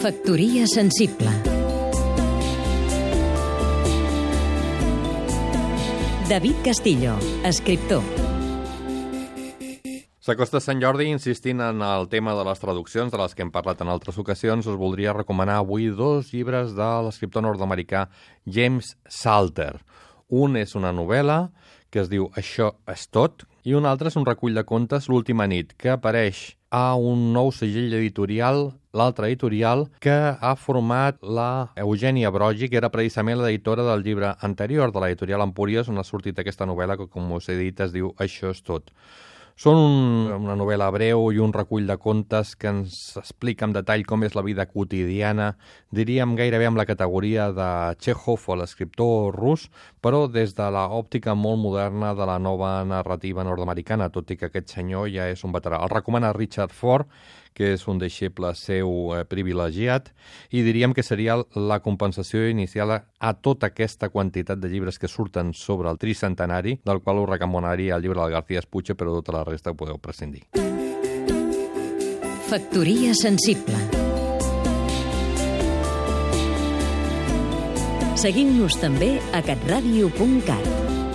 Factoria sensible David Castillo, escriptor S'acosta Sant Jordi insistint en el tema de les traduccions de les que hem parlat en altres ocasions. Us voldria recomanar avui dos llibres de l'escriptor nord-americà James Salter. Un és una novel·la que es diu Això és tot i un altre és un recull de contes L'última nit, que apareix a un nou segell editorial, l'altre editorial, que ha format la Eugènia Brogi, que era precisament l'editora del llibre anterior de l'editorial Empúries, on ha sortit aquesta novel·la que, com us he dit, es diu Això és tot. Són un, una novel·la breu i un recull de contes que ens explica en detall com és la vida quotidiana, diríem gairebé amb la categoria de Chekhov o l'escriptor rus, però des de l'òptica molt moderna de la nova narrativa nord-americana, tot i que aquest senyor ja és un veterà. El recomana Richard Ford, que és un deixeble seu eh, privilegiat, i diríem que seria la compensació inicial a, a tota aquesta quantitat de llibres que surten sobre el tricentenari, del qual us recomanaria el llibre del García Espuche, però tota la resta ho podeu prescindir. Factoria sensible Seguim-nos també a catradio.cat